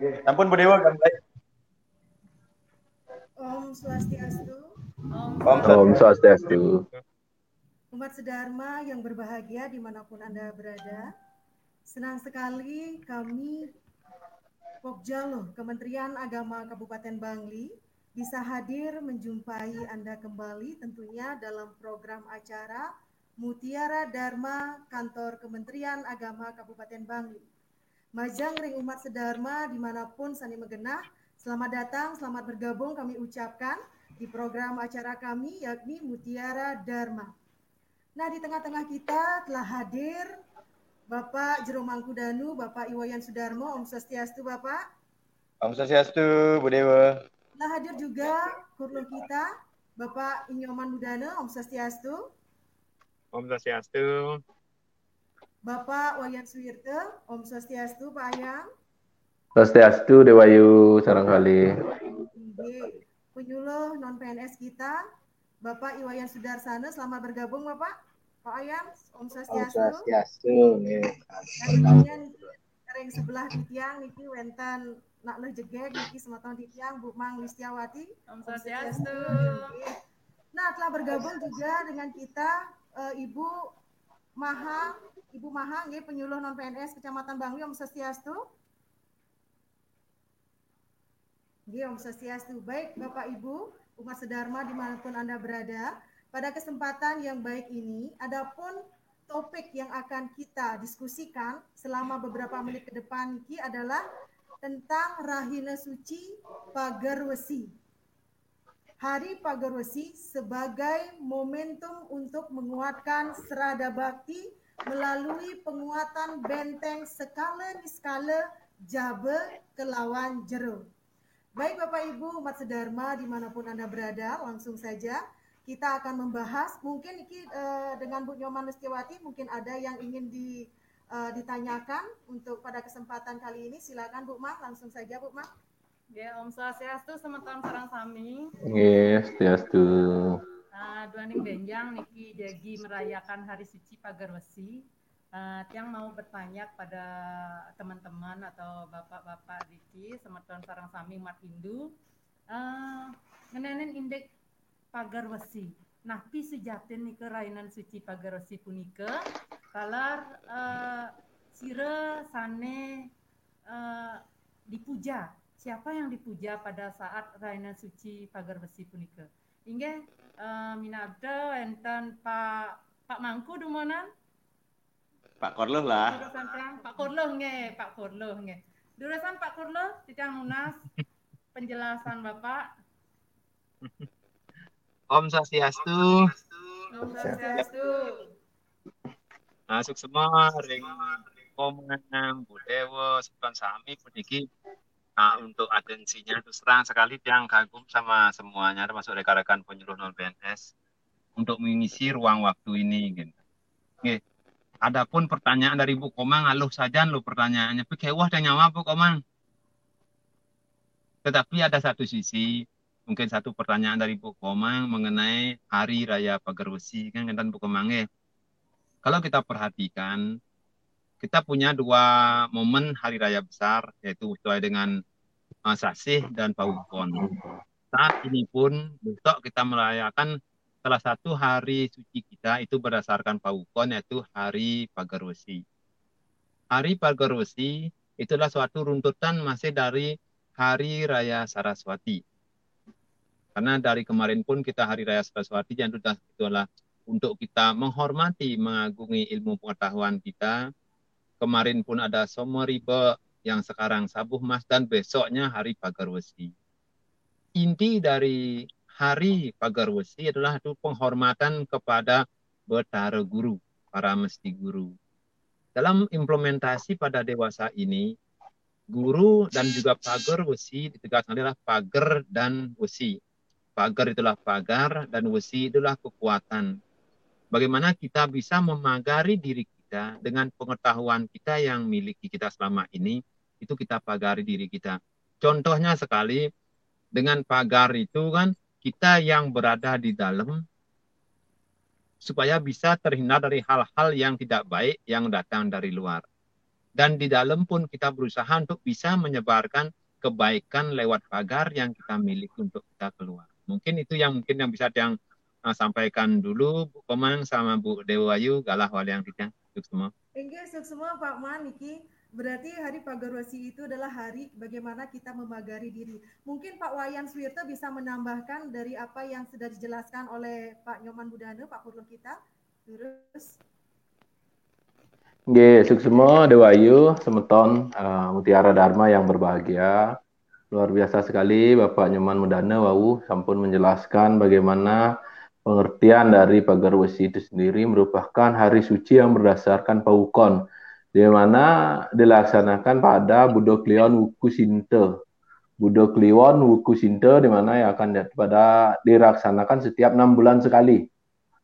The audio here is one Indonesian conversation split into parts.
Ampun Bu Dewa kan baik. Om Swastiastu. Om Om Swastiastu. Umat Sedharma yang berbahagia di mana pun Anda berada. Senang sekali kami Pokjalo Kementerian Agama Kabupaten Bangli bisa hadir menjumpai Anda kembali tentunya dalam program acara Mutiara Dharma Kantor Kementerian Agama Kabupaten Bangli. Majang Ring Umat Sedharma di mana pun Sani Megenah, selamat datang, selamat bergabung kami ucapkan di program acara kami yakni Mutiara Dharma. Nah, di tengah-tengah kita telah hadir Bapak Jero Mangkudanu, Bapak Iwayan Sudarmo, Om Swastiastu Bapak. Om Swastiastu, Bu Dewa. Telah hadir juga kurlo kita, Bapak Inyoman Budana, Om Swastiastu. Om Swastiastu. Bapak Wayan Suwirte, Om Swastiastu, Pak Ayang. Swastiastu, Dewayu, sarang kali. Penyuluh non PNS kita, Bapak Iwayan Sudarsana, selamat bergabung Bapak. Pak Ayam, Om Swastiastu. Om Swastiastu. Dan kemudian ring sebelah di tiang niki wenten nak leh jegek niki semeton di tiang Bu Mang Listiawati. Om Swastiastu. Nah, telah bergabung juga dengan kita uh, Ibu Maha, Ibu Maha nggih penyuluh non PNS Kecamatan Bangli Om Swastiastu. Nggih Om Swastiastu. Baik Bapak Ibu, umat sedharma di mana pun Anda berada. Pada kesempatan yang baik ini, adapun topik yang akan kita diskusikan selama beberapa menit ke depan ini adalah tentang Rahina Suci Pagar Wesi. Hari Pagar Wesi sebagai momentum untuk menguatkan serada bakti melalui penguatan benteng skala di skala Jabe kelawan Jero. Baik Bapak Ibu umat sedharma di mana pun Anda berada, langsung saja kita akan membahas mungkin uh, dengan Bu Nyoman Lustiwati mungkin ada yang ingin di, uh, ditanyakan untuk pada kesempatan kali ini silakan Bu Mak langsung saja Bu Mak. Ya Om Swastiastu semeton sarang sami. Yes, Swastiastu. Uh, Duaning Benjang niki jagi merayakan Hari Suci Pagar Wesi. Uh, tiang mau bertanya pada teman-teman atau bapak-bapak Riki semeton sarang sami umat Hindu. Uh, ngenenin indeks pagar wesi. Nah, pi sejatin nih kerainan suci pagar wesi punika, kalar uh, sire sane uh, dipuja. Siapa yang dipuja pada saat rainan suci pagar wesi punika? Inge uh, minabda enten Pak Pak Mangku dumonan? Pak Korloh lah. Pak Korloh nge, Pak Korloh nge. Durasan Pak Korloh, tidak munas penjelasan Bapak. Om Swastiastu. Om Swastiastu. Masuk semua ring Komang, Bu Dewo, Sepan Sami, Puniki. Nah, untuk atensinya terus terang sekali yang kagum sama semuanya, termasuk rekan-rekan penyuluh non PNS untuk mengisi ruang waktu ini. Gitu. Oke. Adapun pertanyaan dari Bu Komang, aluh saja lu pertanyaannya. Pikir wah dan nyawa Bu Komang. Tetapi ada satu sisi mungkin satu pertanyaan dari Bu Komang mengenai Hari Raya Pagar Besi kan dan Bu Komang ya. Kalau kita perhatikan kita punya dua momen hari raya besar yaitu sesuai dengan uh, Sasih dan Paukon. Saat ini pun besok kita merayakan salah satu hari suci kita itu berdasarkan Paukon yaitu Hari Pagar Besi. Hari Pagar Besi itulah suatu runtutan masih dari Hari Raya Saraswati karena dari kemarin pun kita Hari Raya Saraswati yang sudah itu adalah untuk kita menghormati, mengagungi ilmu pengetahuan kita. Kemarin pun ada Somoribe yang sekarang Sabuh Mas dan besoknya Hari Pagarwesi. Inti dari Hari Pagarwesi adalah itu penghormatan kepada Betara Guru, para mesti guru. Dalam implementasi pada dewasa ini, guru dan juga pagar wesi ditegaskan adalah pagar dan wesi Pagar itulah pagar dan wesi itulah kekuatan. Bagaimana kita bisa memagari diri kita dengan pengetahuan kita yang miliki kita selama ini, itu kita pagari diri kita. Contohnya sekali, dengan pagar itu kan kita yang berada di dalam supaya bisa terhindar dari hal-hal yang tidak baik yang datang dari luar. dan di dalam pun kita berusaha untuk bisa menyebarkan kebaikan lewat pagar yang kita miliki untuk kita keluar. Mungkin itu yang mungkin yang bisa yang uh, sampaikan dulu Bu Komang sama Bu Dewayu galah wali yang tidak semua. Enggak, semua Pak Man, Niki. Berarti hari Pagarwasi itu adalah hari bagaimana kita memagari diri. Mungkin Pak Wayan Swirto bisa menambahkan dari apa yang sudah dijelaskan oleh Pak Nyoman Budana, Pak Purlo kita. Terus. Oke, semua Dewayu, Semeton, uh, Mutiara Dharma yang berbahagia. Luar biasa sekali Bapak Nyoman Mudana Wau sampun menjelaskan bagaimana pengertian dari Pagarwasi itu sendiri merupakan hari suci yang berdasarkan paukon di mana dilaksanakan pada Budo Kliwon Wuku Sinte. Budo Kliwon Wuku Sinte di mana yang akan pada dilaksanakan setiap enam bulan sekali.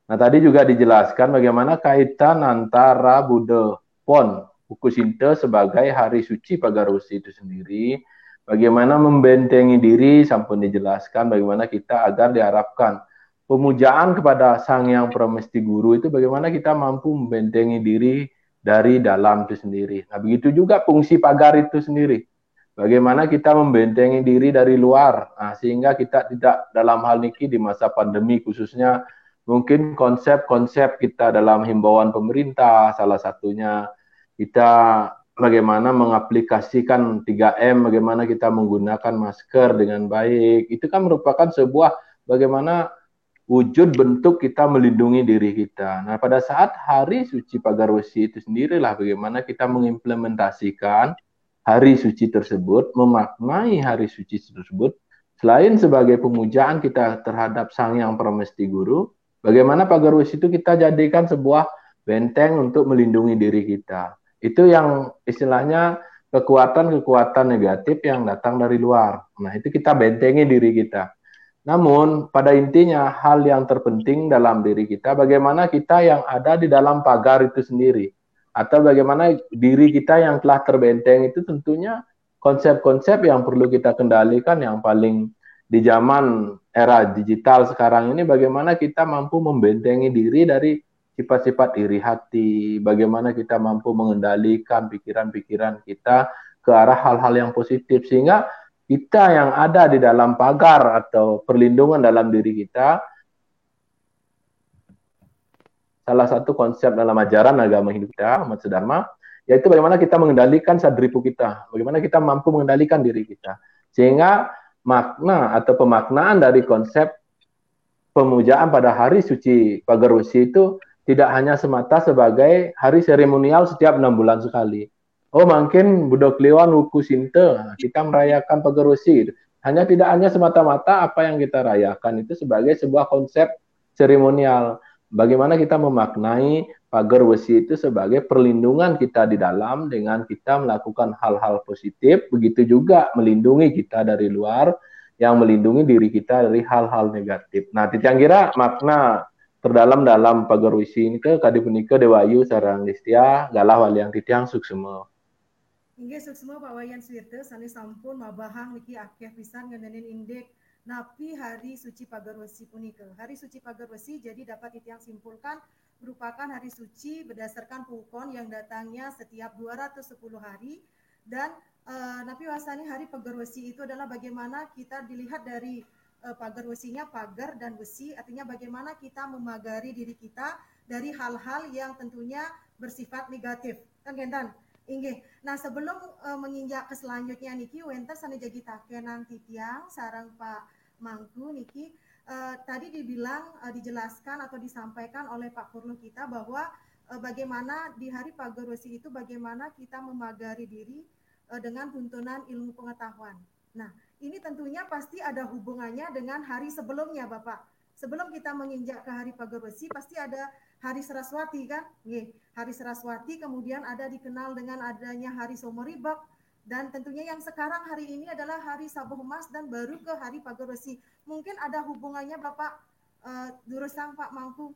Nah tadi juga dijelaskan bagaimana kaitan antara Budo Pon Wuku Sinte sebagai hari suci Pagarusi itu sendiri, bagaimana membentengi diri, sampun dijelaskan bagaimana kita agar diharapkan pemujaan kepada Sang Yang Pramesti Guru itu bagaimana kita mampu membentengi diri dari dalam itu sendiri. Nah, begitu juga fungsi pagar itu sendiri. Bagaimana kita membentengi diri dari luar, nah, sehingga kita tidak dalam hal niki di masa pandemi khususnya mungkin konsep-konsep kita dalam himbauan pemerintah salah satunya kita bagaimana mengaplikasikan 3M, bagaimana kita menggunakan masker dengan baik. Itu kan merupakan sebuah bagaimana wujud bentuk kita melindungi diri kita. Nah, pada saat hari suci Pagarwesi itu sendirilah bagaimana kita mengimplementasikan hari suci tersebut, memaknai hari suci tersebut, selain sebagai pemujaan kita terhadap Sang Yang Pramesti Guru, bagaimana Pagarwesi itu kita jadikan sebuah benteng untuk melindungi diri kita. Itu yang istilahnya kekuatan-kekuatan negatif yang datang dari luar. Nah, itu kita bentengi diri kita. Namun, pada intinya hal yang terpenting dalam diri kita bagaimana kita yang ada di dalam pagar itu sendiri atau bagaimana diri kita yang telah terbenteng itu tentunya konsep-konsep yang perlu kita kendalikan. Yang paling di zaman era digital sekarang ini bagaimana kita mampu membentengi diri dari sifat-sifat iri hati, bagaimana kita mampu mengendalikan pikiran-pikiran kita ke arah hal-hal yang positif sehingga kita yang ada di dalam pagar atau perlindungan dalam diri kita salah satu konsep dalam ajaran agama hidup kita Ahmad Sedharma yaitu bagaimana kita mengendalikan sadripu kita bagaimana kita mampu mengendalikan diri kita. Sehingga makna atau pemaknaan dari konsep pemujaan pada hari suci Pagarwesi itu tidak hanya semata sebagai hari seremonial setiap enam bulan sekali Oh mungkin Budok Kliwon Wuku Sinte, kita merayakan Pagerusi. Hanya tidak hanya semata-mata apa yang kita rayakan itu sebagai sebuah konsep seremonial. Bagaimana kita memaknai pagar wesi itu sebagai perlindungan kita di dalam dengan kita melakukan hal-hal positif, begitu juga melindungi kita dari luar yang melindungi diri kita dari hal-hal negatif. Nah, titiang kira makna terdalam dalam pagar wesi ini ke kadipunika dewayu sarang listia galah waliang titiang suksemo. Inggih semua Pak Wayan Swirte sani sampun mabahang niki akeh pisan ngendenin indek napi hari suci Pagarwesi punika. Hari suci Pagarwesi jadi dapat yang simpulkan merupakan hari suci berdasarkan pukon yang datangnya setiap 210 hari. Dan uh, napi wasani hari Pagarwesi itu adalah bagaimana kita dilihat dari uh, pagar wesinya pagar dan besi. Artinya bagaimana kita memagari diri kita dari hal-hal yang tentunya bersifat negatif. Kan Gentan Inggih. Nah, sebelum uh, menginjak ke selanjutnya niki wenter sana jadi nanti tiang sarang Pak Mangku niki uh, tadi dibilang uh, dijelaskan atau disampaikan oleh Pak Purno kita bahwa uh, bagaimana di hari Pagarwesi itu bagaimana kita memagari diri uh, dengan tuntunan ilmu pengetahuan. Nah, ini tentunya pasti ada hubungannya dengan hari sebelumnya, Bapak. Sebelum kita menginjak ke hari Pagarwesi pasti ada Hari Saraswati kan? Nih, Hari Saraswati kemudian ada dikenal dengan adanya Hari Somoribak dan tentunya yang sekarang hari ini adalah Hari Sabuh Emas dan baru ke Hari Pagar Besi. Mungkin ada hubungannya Bapak uh, Durusang Pak Mangku.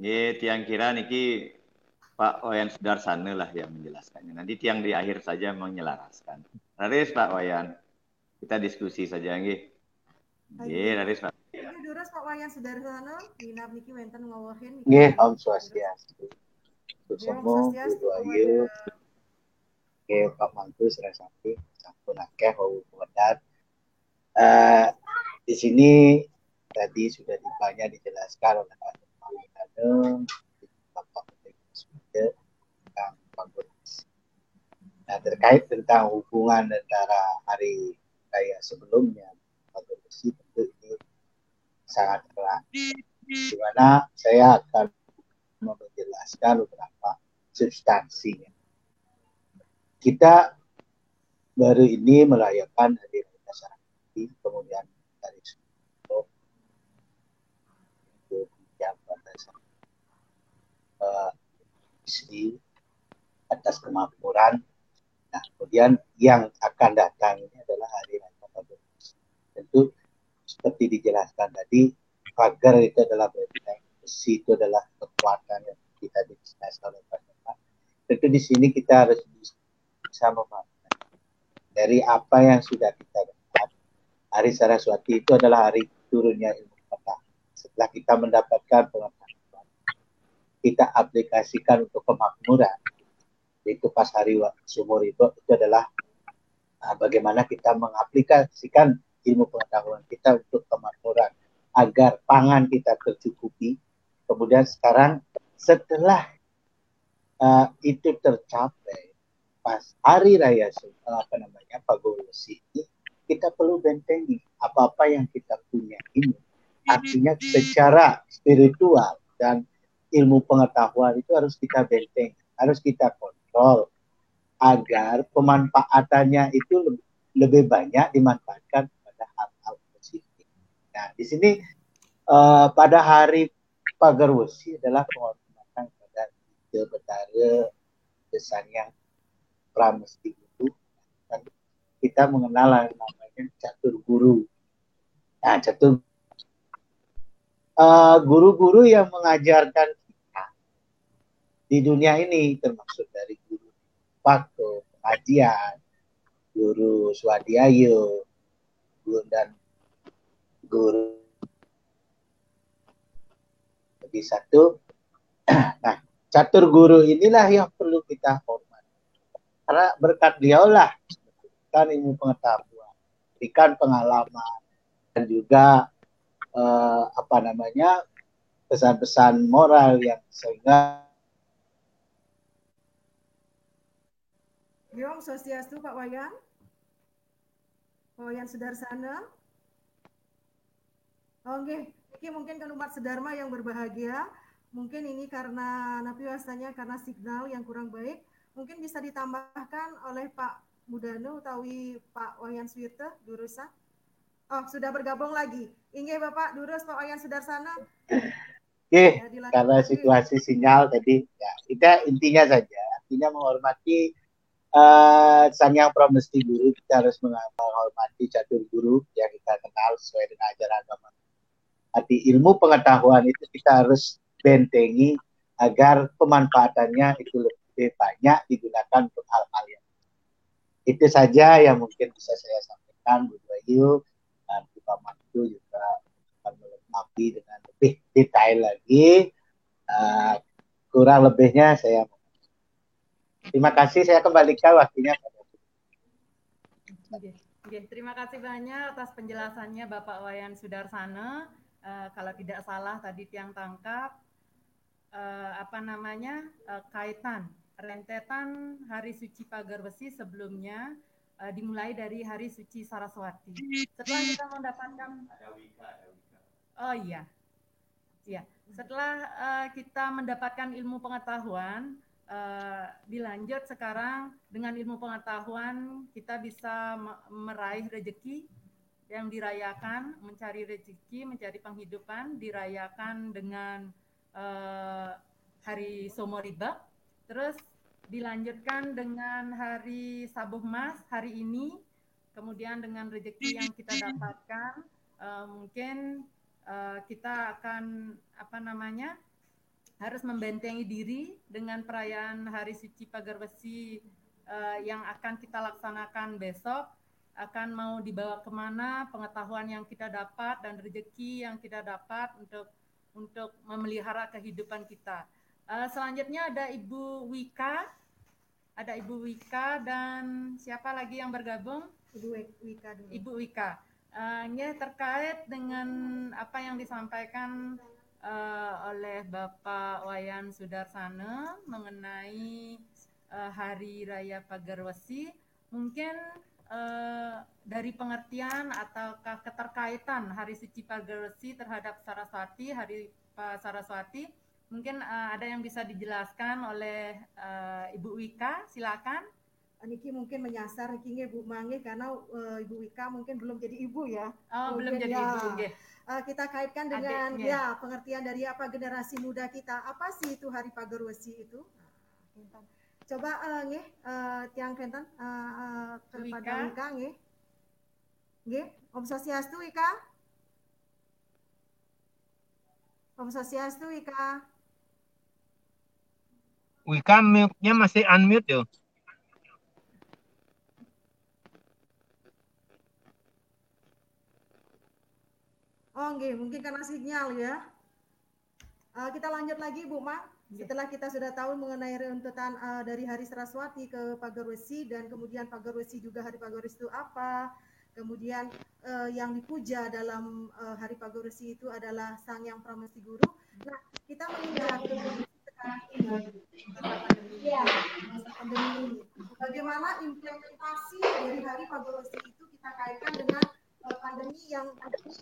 Ye, tiang kira niki Pak Wayan Sudarsana lah yang menjelaskannya. Nanti tiang di akhir saja menyelaraskan. Raris Pak Wayan, kita diskusi saja nggih. Nggih, Raris Pak. Duras Pak Wayan Sudarsono, Dinab niki wenten ngawahin. Nggih, Om Swastiastu. Ibu Ayu, Oke, Pak Mantu, Sri Sakti, Sampun Akeh, Wau Uh, di sini tadi sudah banyak dijelaskan oleh Pak Mantu, Bapak Menteri tentang Bangladesh. Nah, terkait tentang hubungan antara hari raya sebelumnya, ini sangat erat. Di mana saya akan menjelaskan beberapa substansinya. Kita baru ini merayakan hari raya Sarangkati, kemudian kemudian pada uh, istri atas kemakmuran. Nah, kemudian yang akan datang ini adalah hari raya Tentu seperti dijelaskan tadi, pagar itu adalah benteng, besi itu adalah kekuatan yang kita dijelaskan oleh Pak Tentu di sini kita harus bisa memahami dari apa yang sudah kita dapat. Hari Saraswati itu adalah hari turunnya ilmu pengetahuan. Setelah kita mendapatkan pengetahuan, kita aplikasikan untuk kemakmuran. Itu pas hari sumur itu, itu adalah uh, bagaimana kita mengaplikasikan ilmu pengetahuan kita untuk kemakmuran agar pangan kita tercukupi. Kemudian sekarang setelah uh, itu tercapai pas hari raya uh, apa namanya Pagolosi ini kita perlu bentengi apa-apa yang kita punya ini artinya secara spiritual dan ilmu pengetahuan itu harus kita benteng harus kita kontrol agar pemanfaatannya itu lebih, banyak dimanfaatkan. Nah, di sini uh, pada hari Pagarwesi adalah penghormatan pada Ide Betara Desan yang Pramesti itu dan kita mengenal namanya catur guru. Nah, catur uh, guru-guru yang mengajarkan kita di dunia ini termasuk dari guru Pako, pengajian, guru Swadiayo, guru dan guru lebih satu. Nah, catur guru inilah yang perlu kita hormati karena berkat dialah kan ilmu pengetahuan, berikan pengalaman dan juga eh, apa namanya pesan-pesan moral yang sehingga Yong Sosiastu Pak Wayan. Pak Wayan Sudarsana. Oke, okay. mungkin kan umat Sedarma yang berbahagia. Mungkin ini karena napi wasanya karena signal yang kurang baik mungkin bisa ditambahkan oleh Pak Mudano utawi Pak Wayan Swirte Durusa. Oh, sudah bergabung lagi. Inge Bapak Durus Pak Wayan Sudarsana. Oke, ya, karena situasi sinyal tadi ya kita intinya saja artinya menghormati uh, Sanyang Pramesti Guru kita harus menghormati catur guru yang kita kenal sesuai dengan ajaran agama. Arti ilmu pengetahuan itu kita harus bentengi agar pemanfaatannya itu lebih banyak digunakan untuk hal-hal yang itu saja yang mungkin bisa saya sampaikan. Bu Bayu dan Pak Mantu juga akan melengkapi dengan lebih detail lagi. Uh, kurang lebihnya saya terima kasih. Saya kembalikan waktunya Oke, okay. terima kasih banyak atas penjelasannya Bapak Wayan Sudarsana. Uh, kalau tidak salah tadi tiang tangkap uh, apa namanya uh, kaitan rentetan hari suci pagar besi sebelumnya uh, dimulai dari hari suci Saraswati. Setelah kita mendapatkan Oh iya. Iya, setelah uh, kita mendapatkan ilmu pengetahuan, uh, dilanjut sekarang dengan ilmu pengetahuan kita bisa meraih rezeki yang dirayakan, mencari rezeki, mencari penghidupan, dirayakan dengan uh, hari Somoriba. Terus dilanjutkan dengan hari Sabuh Mas hari ini, kemudian dengan rezeki yang kita dapatkan, uh, mungkin uh, kita akan apa namanya harus membentengi diri dengan perayaan Hari Suci Pagar Besi uh, yang akan kita laksanakan besok akan mau dibawa ke mana pengetahuan yang kita dapat dan rezeki yang kita dapat untuk untuk memelihara kehidupan kita Uh, selanjutnya ada Ibu Wika, ada Ibu Wika dan siapa lagi yang bergabung? Ibu Wika dulu. Ibu Wika. Uh, ini terkait dengan apa yang disampaikan uh, oleh Bapak Wayan Sudarsana mengenai uh, Hari Raya Pagarwesi, mungkin uh, dari pengertian ataukah keterkaitan Hari Suci Pagarwesi terhadap Saraswati, Hari Pak Saraswati, Mungkin uh, ada yang bisa dijelaskan oleh uh, Ibu Wika, silakan. Niki mungkin menyasar Niki Bu Mangge karena uh, Ibu Wika mungkin belum jadi ibu ya. Oh, mungkin belum jadi ya, ibu. Okay. Uh, kita kaitkan dengan Adiknya. ya pengertian dari apa generasi muda kita. Apa sih itu Hari Pagarwesi itu? Nah, Coba uh, nge, uh, tiang kentan uh, uh, kepada Wika nge. Nge, Om Sosiastu Wika. Om Sosiastu Wika. Wika mute-nya masih unmute yo. Oh, okay. mungkin karena sinyal ya. Uh, kita lanjut lagi Bu Ma. Iya. Setelah kita sudah tahu mengenai runtutan uh, dari Hari Saraswati ke Pagarwesi dan kemudian Pagarwesi juga Hari Pagarwesi itu apa, kemudian uh, yang dipuja dalam uh, Hari Pagarwesi itu adalah Sang Yang Pramesti Guru. Nah, kita mengingat Iya. Bagaimana implementasi dari hari Pagarwesi itu kita kaitkan dengan pandemi yang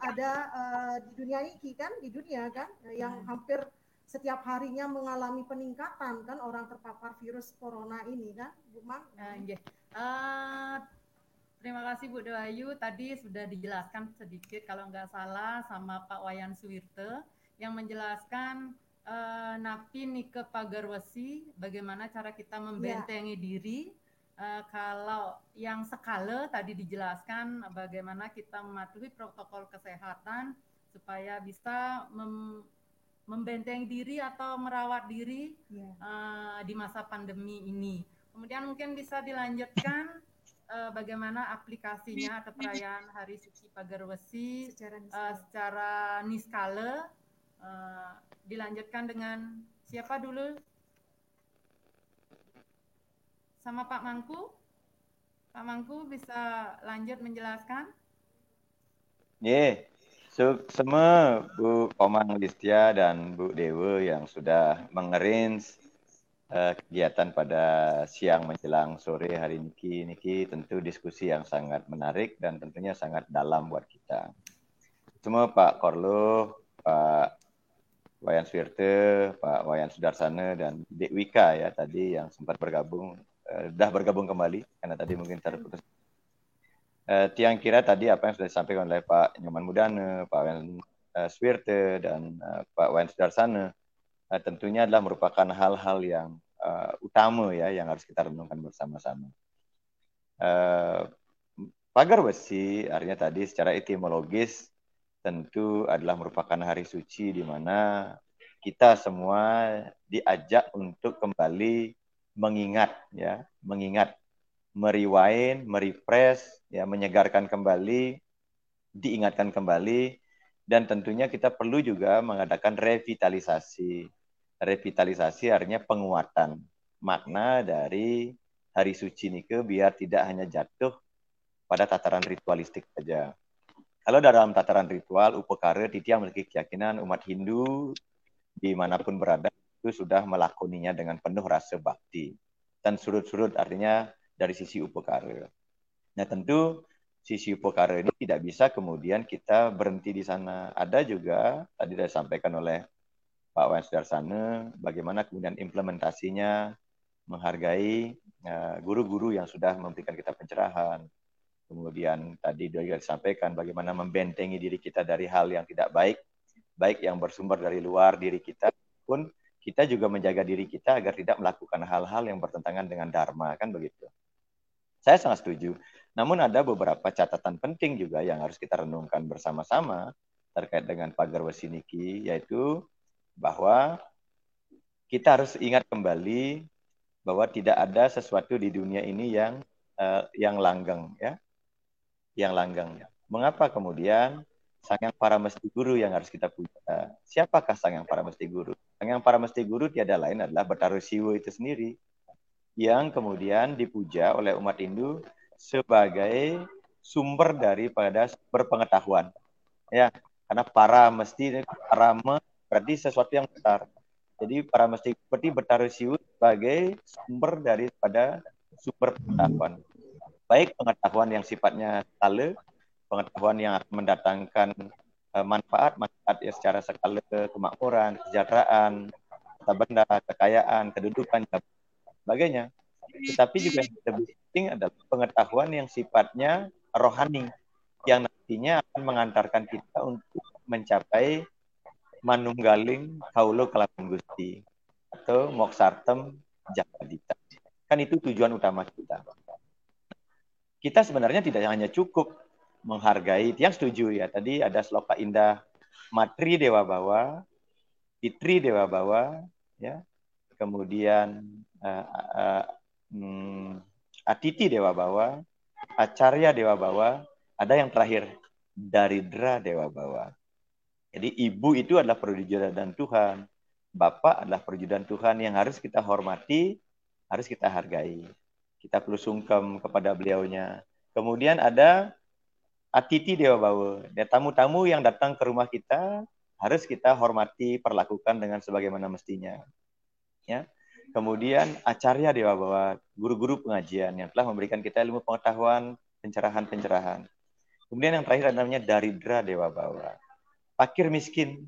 ada uh, di dunia ini kan, di dunia kan, yang hampir setiap harinya mengalami peningkatan kan orang terpapar virus corona ini kan, Bu Mang? Uh, yeah. uh, terima kasih Bu Dewayu. Tadi sudah dijelaskan sedikit kalau nggak salah sama Pak Wayan Suwirte yang menjelaskan uh, napi ke pagarwasi bagaimana cara kita membentengi yeah. diri uh, kalau yang skala tadi dijelaskan bagaimana kita mematuhi protokol kesehatan supaya bisa mem membentengi diri atau merawat diri yeah. Iya. uh, di masa pandemi ini. Kemudian mungkin bisa dilanjutkan uh, bagaimana aplikasinya atau perayaan Hari Suci Pagarwesi secara niskala, uh, secara niskala uh, dilanjutkan dengan siapa dulu? Sama Pak Mangku? Pak Mangku bisa lanjut menjelaskan? Yeah. Semua Bu Komang Listia dan Bu Dewa yang sudah mengerins uh, kegiatan pada siang menjelang sore hari Niki, Niki tentu diskusi yang sangat menarik dan tentunya sangat dalam buat kita. Semua Pak Korlo, Pak Wayan Swirte, Pak Wayan Sudarsana dan Dek Wika ya tadi yang sempat bergabung uh, dah bergabung kembali karena tadi mungkin terputus. Uh, tiang kira tadi apa yang sudah disampaikan oleh Pak Nyoman Mudana, Pak Wayan uh, Swirte dan uh, Pak Wayan Sudarsana uh, tentunya adalah merupakan hal-hal yang uh, utama ya yang harus kita renungkan bersama-sama. Uh, pagar besi artinya tadi secara etimologis tentu adalah merupakan hari suci di mana kita semua diajak untuk kembali mengingat ya, mengingat, meriwain, merefresh, ya, menyegarkan kembali, diingatkan kembali dan tentunya kita perlu juga mengadakan revitalisasi. Revitalisasi artinya penguatan makna dari hari suci nike biar tidak hanya jatuh pada tataran ritualistik saja. Kalau dalam tataran ritual, upekara Titi yang memiliki keyakinan umat Hindu di mana pun berada itu sudah melakoninya dengan penuh rasa bakti. Dan surut-surut artinya dari sisi upekara. Nah tentu sisi upekara ini tidak bisa kemudian kita berhenti di sana. Ada juga, tadi sudah disampaikan oleh Pak Wan Sudarsana, bagaimana kemudian implementasinya menghargai eh, guru-guru yang sudah memberikan kita pencerahan, Kemudian tadi juga disampaikan bagaimana membentengi diri kita dari hal yang tidak baik, baik yang bersumber dari luar diri kita pun kita juga menjaga diri kita agar tidak melakukan hal-hal yang bertentangan dengan dharma kan begitu. Saya sangat setuju. Namun ada beberapa catatan penting juga yang harus kita renungkan bersama-sama terkait dengan pagar wasiniki yaitu bahwa kita harus ingat kembali bahwa tidak ada sesuatu di dunia ini yang uh, yang langgeng ya yang langgang. Mengapa kemudian sang yang para mesti guru yang harus kita puja? Siapakah sang yang para mesti guru? Yang para mesti guru tiada lain adalah Betara Siwo itu sendiri yang kemudian dipuja oleh umat Hindu sebagai sumber daripada berpengetahuan. Ya, karena para mesti para berarti sesuatu yang besar. Jadi para mesti seperti Betara Siwo sebagai sumber daripada sumber pengetahuan. Baik pengetahuan yang sifatnya skala, pengetahuan yang mendatangkan uh, manfaat, manfaat ya secara skala kemakmuran, kesejahteraan, kata benda, kekayaan, kedudukan, sebagainya. Tetapi juga yang lebih penting adalah pengetahuan yang sifatnya rohani, yang nantinya akan mengantarkan kita untuk mencapai manunggaling kaulo kelapan gusti atau moksartem jakadita. Kan itu tujuan utama kita. Kita sebenarnya tidak hanya cukup menghargai, yang setuju ya, tadi ada sloka indah Matri Dewa Bawa, Fitri Dewa Bawa, ya, kemudian uh, uh, um, Atiti Dewa Bawa, Acarya Dewa Bawa, ada yang terakhir Daridra Dewa Bawa. Jadi ibu itu adalah perwujudan Tuhan. Bapak adalah perwujudan Tuhan yang harus kita hormati, harus kita hargai. Kita perlu sungkem kepada beliaunya. Kemudian ada Atiti Dewa Bawa. Tamu-tamu yang datang ke rumah kita harus kita hormati, perlakukan dengan sebagaimana mestinya. Ya. Kemudian Acarya Dewa Bawa, guru-guru pengajian yang telah memberikan kita ilmu pengetahuan, pencerahan-pencerahan. Kemudian yang terakhir namanya Daridra Dewa Bawa fakir miskin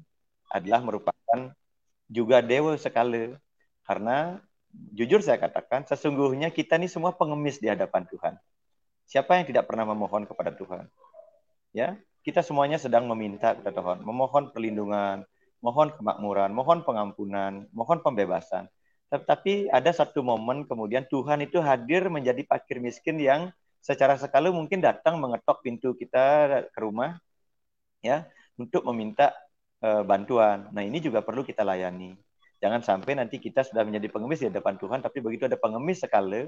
adalah merupakan juga dewa sekali karena jujur saya katakan sesungguhnya kita ini semua pengemis di hadapan Tuhan. Siapa yang tidak pernah memohon kepada Tuhan? Ya, kita semuanya sedang meminta kepada Tuhan, memohon perlindungan, mohon kemakmuran, mohon pengampunan, mohon pembebasan. Tetapi ada satu momen kemudian Tuhan itu hadir menjadi fakir miskin yang secara sekali mungkin datang mengetok pintu kita ke rumah, ya, untuk meminta uh, bantuan. Nah, ini juga perlu kita layani. Jangan sampai nanti kita sudah menjadi pengemis di depan Tuhan, tapi begitu ada pengemis sekali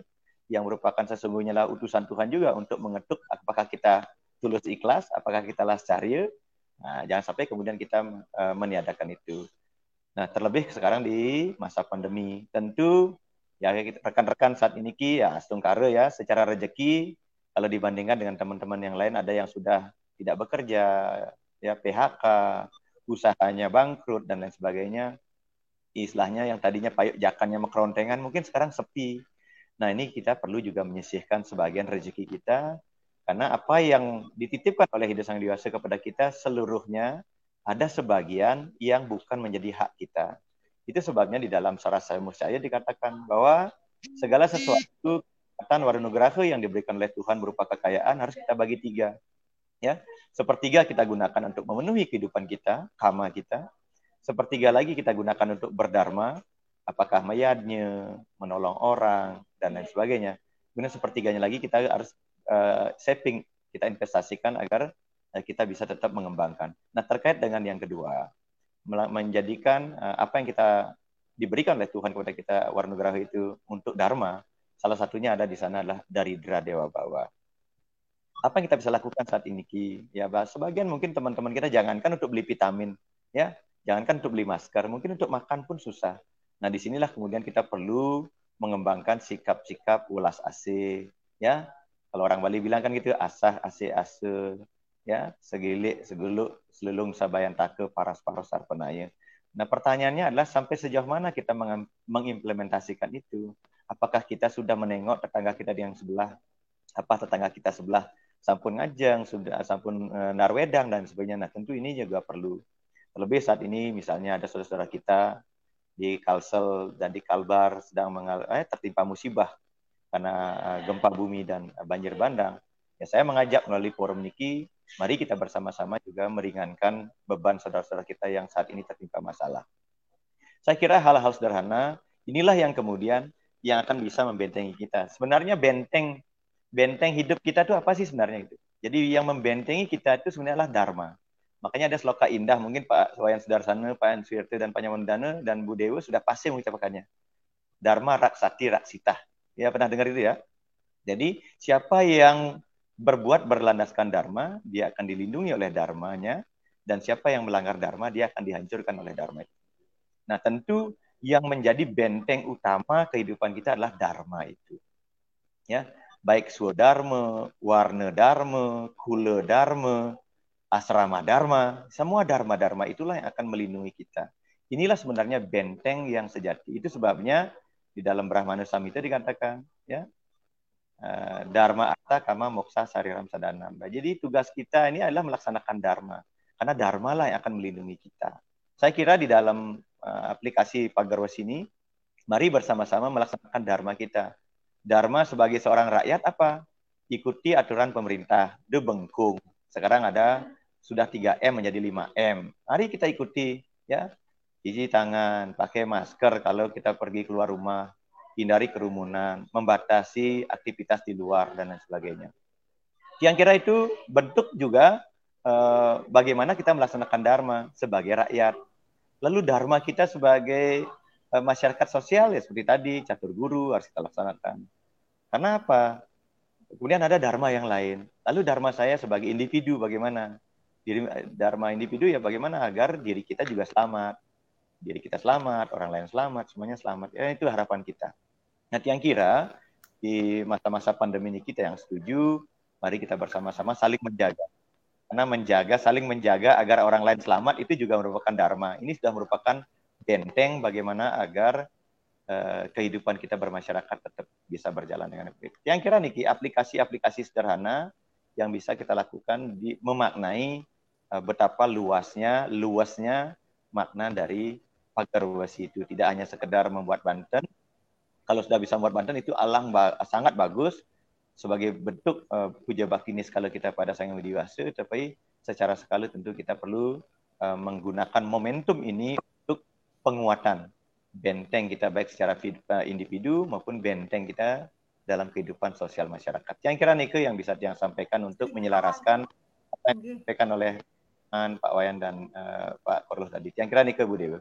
yang merupakan sesungguhnya lah utusan Tuhan juga untuk mengetuk apakah kita tulus ikhlas, apakah kita lascaria. Nah, jangan sampai kemudian kita uh, meniadakan itu. Nah, terlebih sekarang di masa pandemi, tentu ya rekan-rekan saat ini ki ya astungkare ya secara rezeki kalau dibandingkan dengan teman-teman yang lain ada yang sudah tidak bekerja, ya PHK, usahanya bangkrut dan lain sebagainya. Istilahnya yang tadinya payuk jakannya mekrontengan mungkin sekarang sepi. Nah, ini kita perlu juga menyisihkan sebagian rezeki kita karena apa yang dititipkan oleh hidup sang dewasa kepada kita seluruhnya ada sebagian yang bukan menjadi hak kita. Itu sebabnya di dalam Sarah saya dikatakan bahwa segala sesuatu kekuatan warnugraha yang diberikan oleh Tuhan berupa kekayaan harus kita bagi tiga. Ya, sepertiga kita gunakan untuk memenuhi kehidupan kita, kama kita. Sepertiga lagi kita gunakan untuk berdharma, apakah mayadnya, menolong orang, dan lain sebagainya. Kemudian sepertiganya lagi kita harus uh, saving, kita investasikan agar kita bisa tetap mengembangkan. Nah, terkait dengan yang kedua, menjadikan uh, apa yang kita diberikan oleh Tuhan kepada kita Warnugraha itu untuk dharma, salah satunya ada di sana adalah dari Dewa Bawa apa yang kita bisa lakukan saat ini Ki? Ya, sebagian mungkin teman-teman kita jangankan untuk beli vitamin, ya, jangankan untuk beli masker, mungkin untuk makan pun susah. Nah, di sinilah kemudian kita perlu mengembangkan sikap-sikap ulas AC, ya. Kalau orang Bali bilang kan gitu, asah AC ase, ya, segilik, seguluk, selulung sabayan take, paras-paras sarpenaya. Nah, pertanyaannya adalah sampai sejauh mana kita mengimplementasikan itu? Apakah kita sudah menengok tetangga kita yang sebelah? Apa tetangga kita sebelah sampun ngajeng, sudah sampun e, narwedang dan sebagainya. Nah, tentu ini juga perlu. Terlebih saat ini misalnya ada saudara-saudara kita di Kalsel dan di Kalbar sedang mengal eh, tertimpa musibah karena uh, gempa bumi dan banjir bandang. Ya saya mengajak melalui forum Niki, mari kita bersama-sama juga meringankan beban saudara-saudara kita yang saat ini tertimpa masalah. Saya kira hal-hal sederhana inilah yang kemudian yang akan bisa membentengi kita. Sebenarnya benteng benteng hidup kita itu apa sih sebenarnya itu? Jadi yang membentengi kita itu sebenarnya adalah dharma. Makanya ada sloka indah, mungkin Pak Wayan Sudarsana, Pak Answirte, dan Pak Nyamandana, dan Bu Dewa sudah pasti mengucapkannya. Dharma raksati raksita. Ya, pernah dengar itu ya? Jadi, siapa yang berbuat berlandaskan dharma, dia akan dilindungi oleh dharmanya, dan siapa yang melanggar dharma, dia akan dihancurkan oleh dharma itu. Nah, tentu yang menjadi benteng utama kehidupan kita adalah dharma itu. Ya, baik swadharma, warna dharma, kula dharma, asrama dharma, semua dharma-dharma itulah yang akan melindungi kita. Inilah sebenarnya benteng yang sejati. Itu sebabnya di dalam Brahmana Samhita dikatakan ya eh, Dharma Arta Kama Moksa Sariram Sadanam. Jadi tugas kita ini adalah melaksanakan Dharma. Karena Dharma lah yang akan melindungi kita. Saya kira di dalam uh, aplikasi Pagarwas ini, mari bersama-sama melaksanakan Dharma kita. Dharma sebagai seorang rakyat apa? Ikuti aturan pemerintah. De bengkung. Sekarang ada sudah 3M menjadi 5M. Mari kita ikuti ya cuci tangan, pakai masker kalau kita pergi keluar rumah, hindari kerumunan, membatasi aktivitas di luar dan lain sebagainya. Yang kira itu bentuk juga eh, bagaimana kita melaksanakan dharma sebagai rakyat. Lalu dharma kita sebagai eh, masyarakat sosial ya seperti tadi catur guru harus kita laksanakan. Karena apa? Kemudian ada dharma yang lain. Lalu dharma saya sebagai individu bagaimana? Diri, dharma individu ya bagaimana agar diri kita juga selamat diri kita selamat, orang lain selamat, semuanya selamat. Ya, itu harapan kita. Nanti yang kira di masa-masa pandemi ini kita yang setuju, mari kita bersama-sama saling menjaga. Karena menjaga, saling menjaga agar orang lain selamat itu juga merupakan dharma. Ini sudah merupakan benteng bagaimana agar uh, kehidupan kita bermasyarakat tetap bisa berjalan dengan baik. Yang kira Niki, aplikasi-aplikasi sederhana yang bisa kita lakukan di memaknai uh, betapa luasnya, luasnya makna dari pagar wasi itu tidak hanya sekedar membuat Banten. Kalau sudah bisa membuat Banten itu alang ba sangat bagus sebagai bentuk uh, puja bakti skala kita pada Sang Yang Widi tapi secara skala tentu kita perlu uh, menggunakan momentum ini untuk penguatan benteng kita baik secara uh, individu maupun benteng kita dalam kehidupan sosial masyarakat. Yang kira Nike yang bisa yang sampaikan untuk menyelaraskan apa yang disampaikan oleh Pak Wayan dan uh, Pak Korlos tadi. Yang kira Nike Bu Dewi.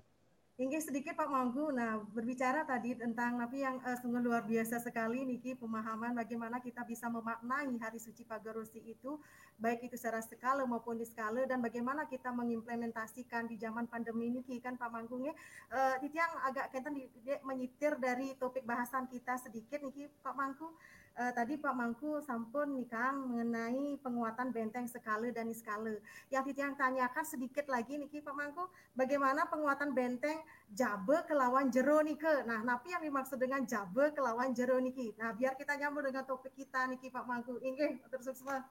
Hingga sedikit Pak Manggu, nah berbicara tadi tentang tapi yang uh, sungguh luar biasa sekali Niki pemahaman bagaimana kita bisa memaknai hari suci Pagarosi itu baik itu secara skala maupun di skala dan bagaimana kita mengimplementasikan di zaman pandemi ini kan Pak Manggung ya. Uh, yang agak kita menyitir dari topik bahasan kita sedikit Niki Pak Mangku uh, tadi Pak Mangku sampun Kang mengenai penguatan benteng skala dan skala. Yang yang tanyakan sedikit lagi nih Pak Mangku, bagaimana penguatan benteng Jabe kelawan Jero nih ke? Nah, napi yang dimaksud dengan Jabe kelawan Jero niki. Nah, biar kita nyambung dengan topik kita nih Pak Mangku. Inge, terus semua.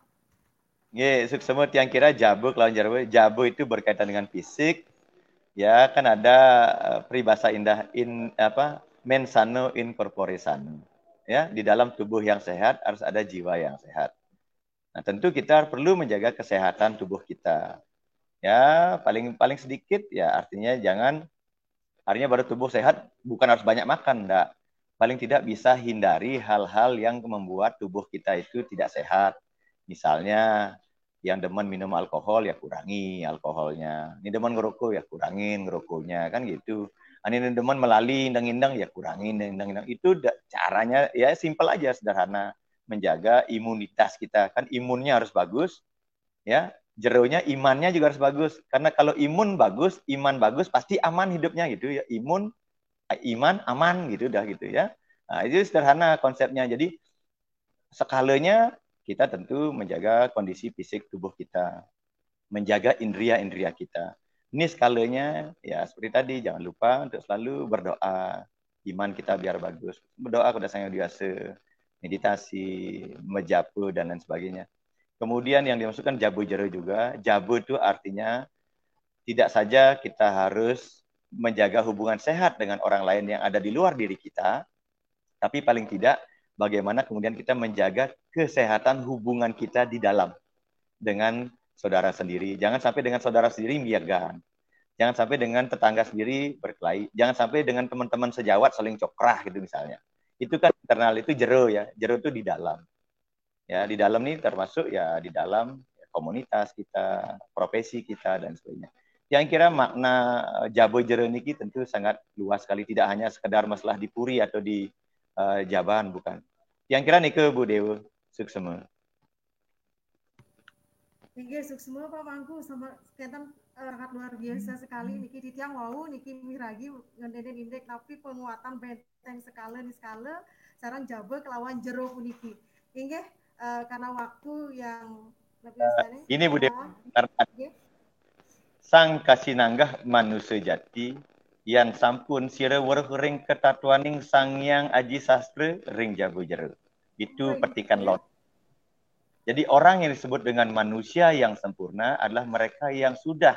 Nggih, semua yang kira Jabe kelawan Jero. Jabe itu berkaitan dengan fisik. Ya, kan ada uh, peribahasa indah in apa? Mensano in corpore sano ya di dalam tubuh yang sehat harus ada jiwa yang sehat. Nah, tentu kita perlu menjaga kesehatan tubuh kita. Ya, paling paling sedikit ya artinya jangan artinya baru tubuh sehat bukan harus banyak makan, enggak. Paling tidak bisa hindari hal-hal yang membuat tubuh kita itu tidak sehat. Misalnya yang demen minum alkohol ya kurangi alkoholnya. Ini demen ngerokok ya kurangin ngerokoknya kan gitu ini demen melali indang-indang ya kurangin indang-indang. Itu caranya ya simpel aja sederhana. Menjaga imunitas kita. Kan imunnya harus bagus ya. Jeronya imannya juga harus bagus. Karena kalau imun bagus iman bagus pasti aman hidupnya gitu ya. Imun iman aman gitu dah gitu ya. Nah itu sederhana konsepnya. Jadi skalanya kita tentu menjaga kondisi fisik tubuh kita. Menjaga indria-indria kita ini skalanya ya seperti tadi jangan lupa untuk selalu berdoa. Iman kita biar bagus. Berdoa kepada sang yang biasa meditasi mejapu dan lain sebagainya. Kemudian yang dimaksudkan jabu jero juga. Jabu itu artinya tidak saja kita harus menjaga hubungan sehat dengan orang lain yang ada di luar diri kita tapi paling tidak bagaimana kemudian kita menjaga kesehatan hubungan kita di dalam dengan saudara sendiri. Jangan sampai dengan saudara sendiri miagan. Jangan sampai dengan tetangga sendiri berkelahi. Jangan sampai dengan teman-teman sejawat saling cokrah gitu misalnya. Itu kan internal itu jero ya. Jero itu di dalam. Ya, di dalam nih termasuk ya di dalam komunitas kita, profesi kita dan sebagainya. Yang kira makna jabo jero niki tentu sangat luas sekali tidak hanya sekedar masalah di puri atau di uh, jaban bukan. Yang kira nih ke Bu Dewa suksema. Iya, semua Pak Mangku sama sekian sangat luar biasa sekali. Niki di tiang wau niki miragi ngededen indek tapi penguatan benteng skala di skala sekarang jabe kelawan jero niki. Inggih uh, karena waktu yang lebih uh, ini Bu Dewi sang kasih nanggah manusia jati yang sampun sira ring ketatuaning sang yang aji sastra ring jago jero itu petikan lot jadi orang yang disebut dengan manusia yang sempurna adalah mereka yang sudah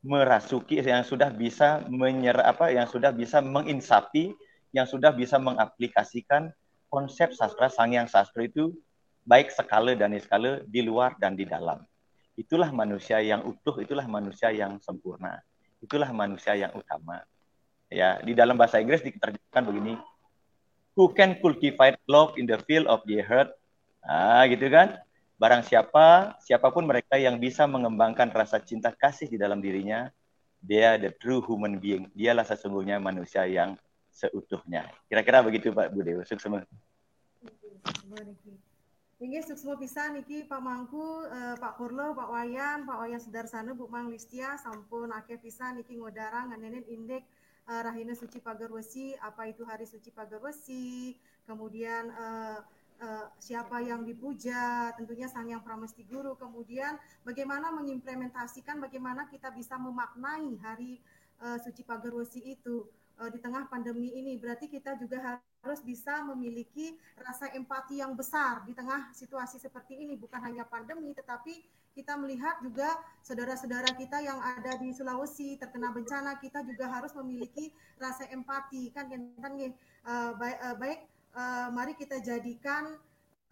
merasuki yang sudah bisa menyer apa yang sudah bisa menginsapi yang sudah bisa mengaplikasikan konsep sastra sang yang sastra itu baik skala dan skala di luar dan di dalam. Itulah manusia yang utuh, itulah manusia yang sempurna. Itulah manusia yang utama. Ya, di dalam bahasa Inggris diterjemahkan begini. Who can cultivate love in the field of the heart? Ah, gitu kan? Barang siapa, siapa pun mereka yang bisa mengembangkan rasa cinta kasih di dalam dirinya, dia the true human being. Dialah sesungguhnya manusia yang seutuhnya. Kira-kira begitu Pak Bu Dewi. Sukses semua. Ini sukses bisa niki Pak Mangku, eh, Pak Kurlo, Pak Wayan, Pak Wayan Sedarsana, Bu Mang Listia, sampun ake bisa niki ngodarang nganenin indek uh, Rahina Suci Pagarwesi, apa itu hari Suci Pagarwesi, kemudian uh, uh, siapa yang dipuja, tentunya Sang Yang Pramesti Guru. Kemudian bagaimana mengimplementasikan, bagaimana kita bisa memaknai hari uh, Suci Pagarwesi itu uh, di tengah pandemi ini. Berarti kita juga harus bisa memiliki rasa empati yang besar di tengah situasi seperti ini. Bukan hanya pandemi, tetapi kita melihat juga saudara-saudara kita yang ada di Sulawesi terkena bencana, kita juga harus memiliki rasa empati kan kan uh, baik, uh, baik uh, mari kita jadikan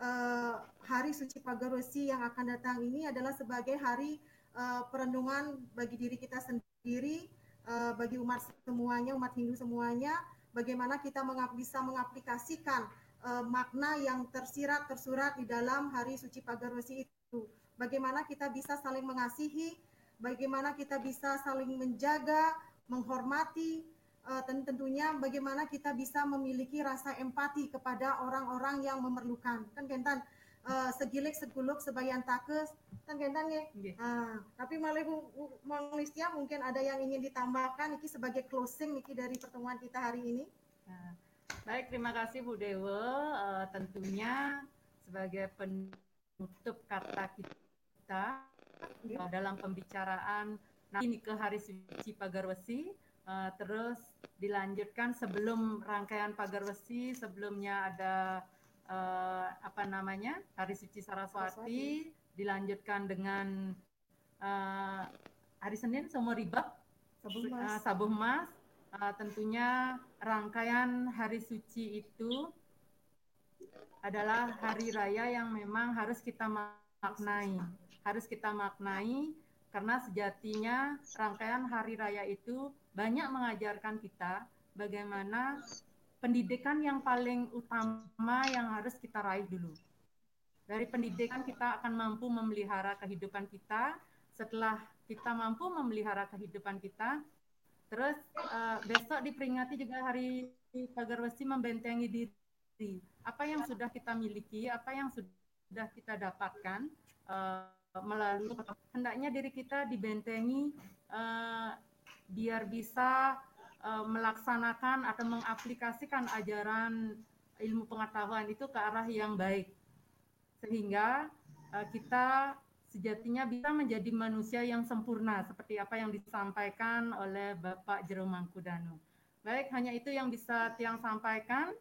uh, hari suci Pagarwesi yang akan datang ini adalah sebagai hari uh, perenungan bagi diri kita sendiri, uh, bagi umat semuanya, umat Hindu semuanya, bagaimana kita mengap bisa mengaplikasikan uh, makna yang tersirat tersurat di dalam hari suci Pagarwesi itu. Bagaimana kita bisa saling mengasihi, bagaimana kita bisa saling menjaga, menghormati, uh, tentunya bagaimana kita bisa memiliki rasa empati kepada orang-orang yang memerlukan. Kan kentan uh, segilik seguluk sebayan takes. Kan kentan ya uh, tapi malah mungkin ada yang ingin ditambahkan Niki sebagai closing Niki dari pertemuan kita hari ini? Nah, baik terima kasih Bu Dewa uh, tentunya sebagai penutup kata kita uh, dalam pembicaraan nah ini ke hari suci Pagarwesi Uh, terus dilanjutkan sebelum rangkaian pagar besi sebelumnya ada uh, apa namanya Hari Suci Saraswati, dilanjutkan dengan uh, hari Senin Somo Ribab Sabuh Mas, uh, Sabuh Mas. Uh, tentunya rangkaian hari suci itu adalah hari raya yang memang harus kita maknai, harus kita maknai karena sejatinya rangkaian hari raya itu banyak mengajarkan kita bagaimana pendidikan yang paling utama yang harus kita raih dulu. Dari pendidikan kita akan mampu memelihara kehidupan kita. Setelah kita mampu memelihara kehidupan kita, terus uh, besok diperingati juga hari Pagar Besi membentengi diri. Apa yang sudah kita miliki, apa yang sudah kita dapatkan uh, melalui hendaknya diri kita dibentengi uh, biar bisa uh, melaksanakan atau mengaplikasikan ajaran ilmu pengetahuan itu ke arah yang baik sehingga uh, kita sejatinya bisa menjadi manusia yang sempurna seperti apa yang disampaikan oleh Bapak Jero Mangkudano. Baik, hanya itu yang bisa Tiang sampaikan.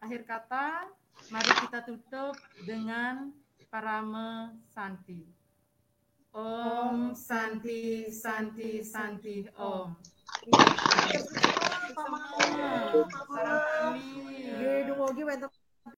Akhir kata, mari kita tutup dengan parame santi. Om Santi Santi Santi Om. Sarang kami. Ge, dungo ge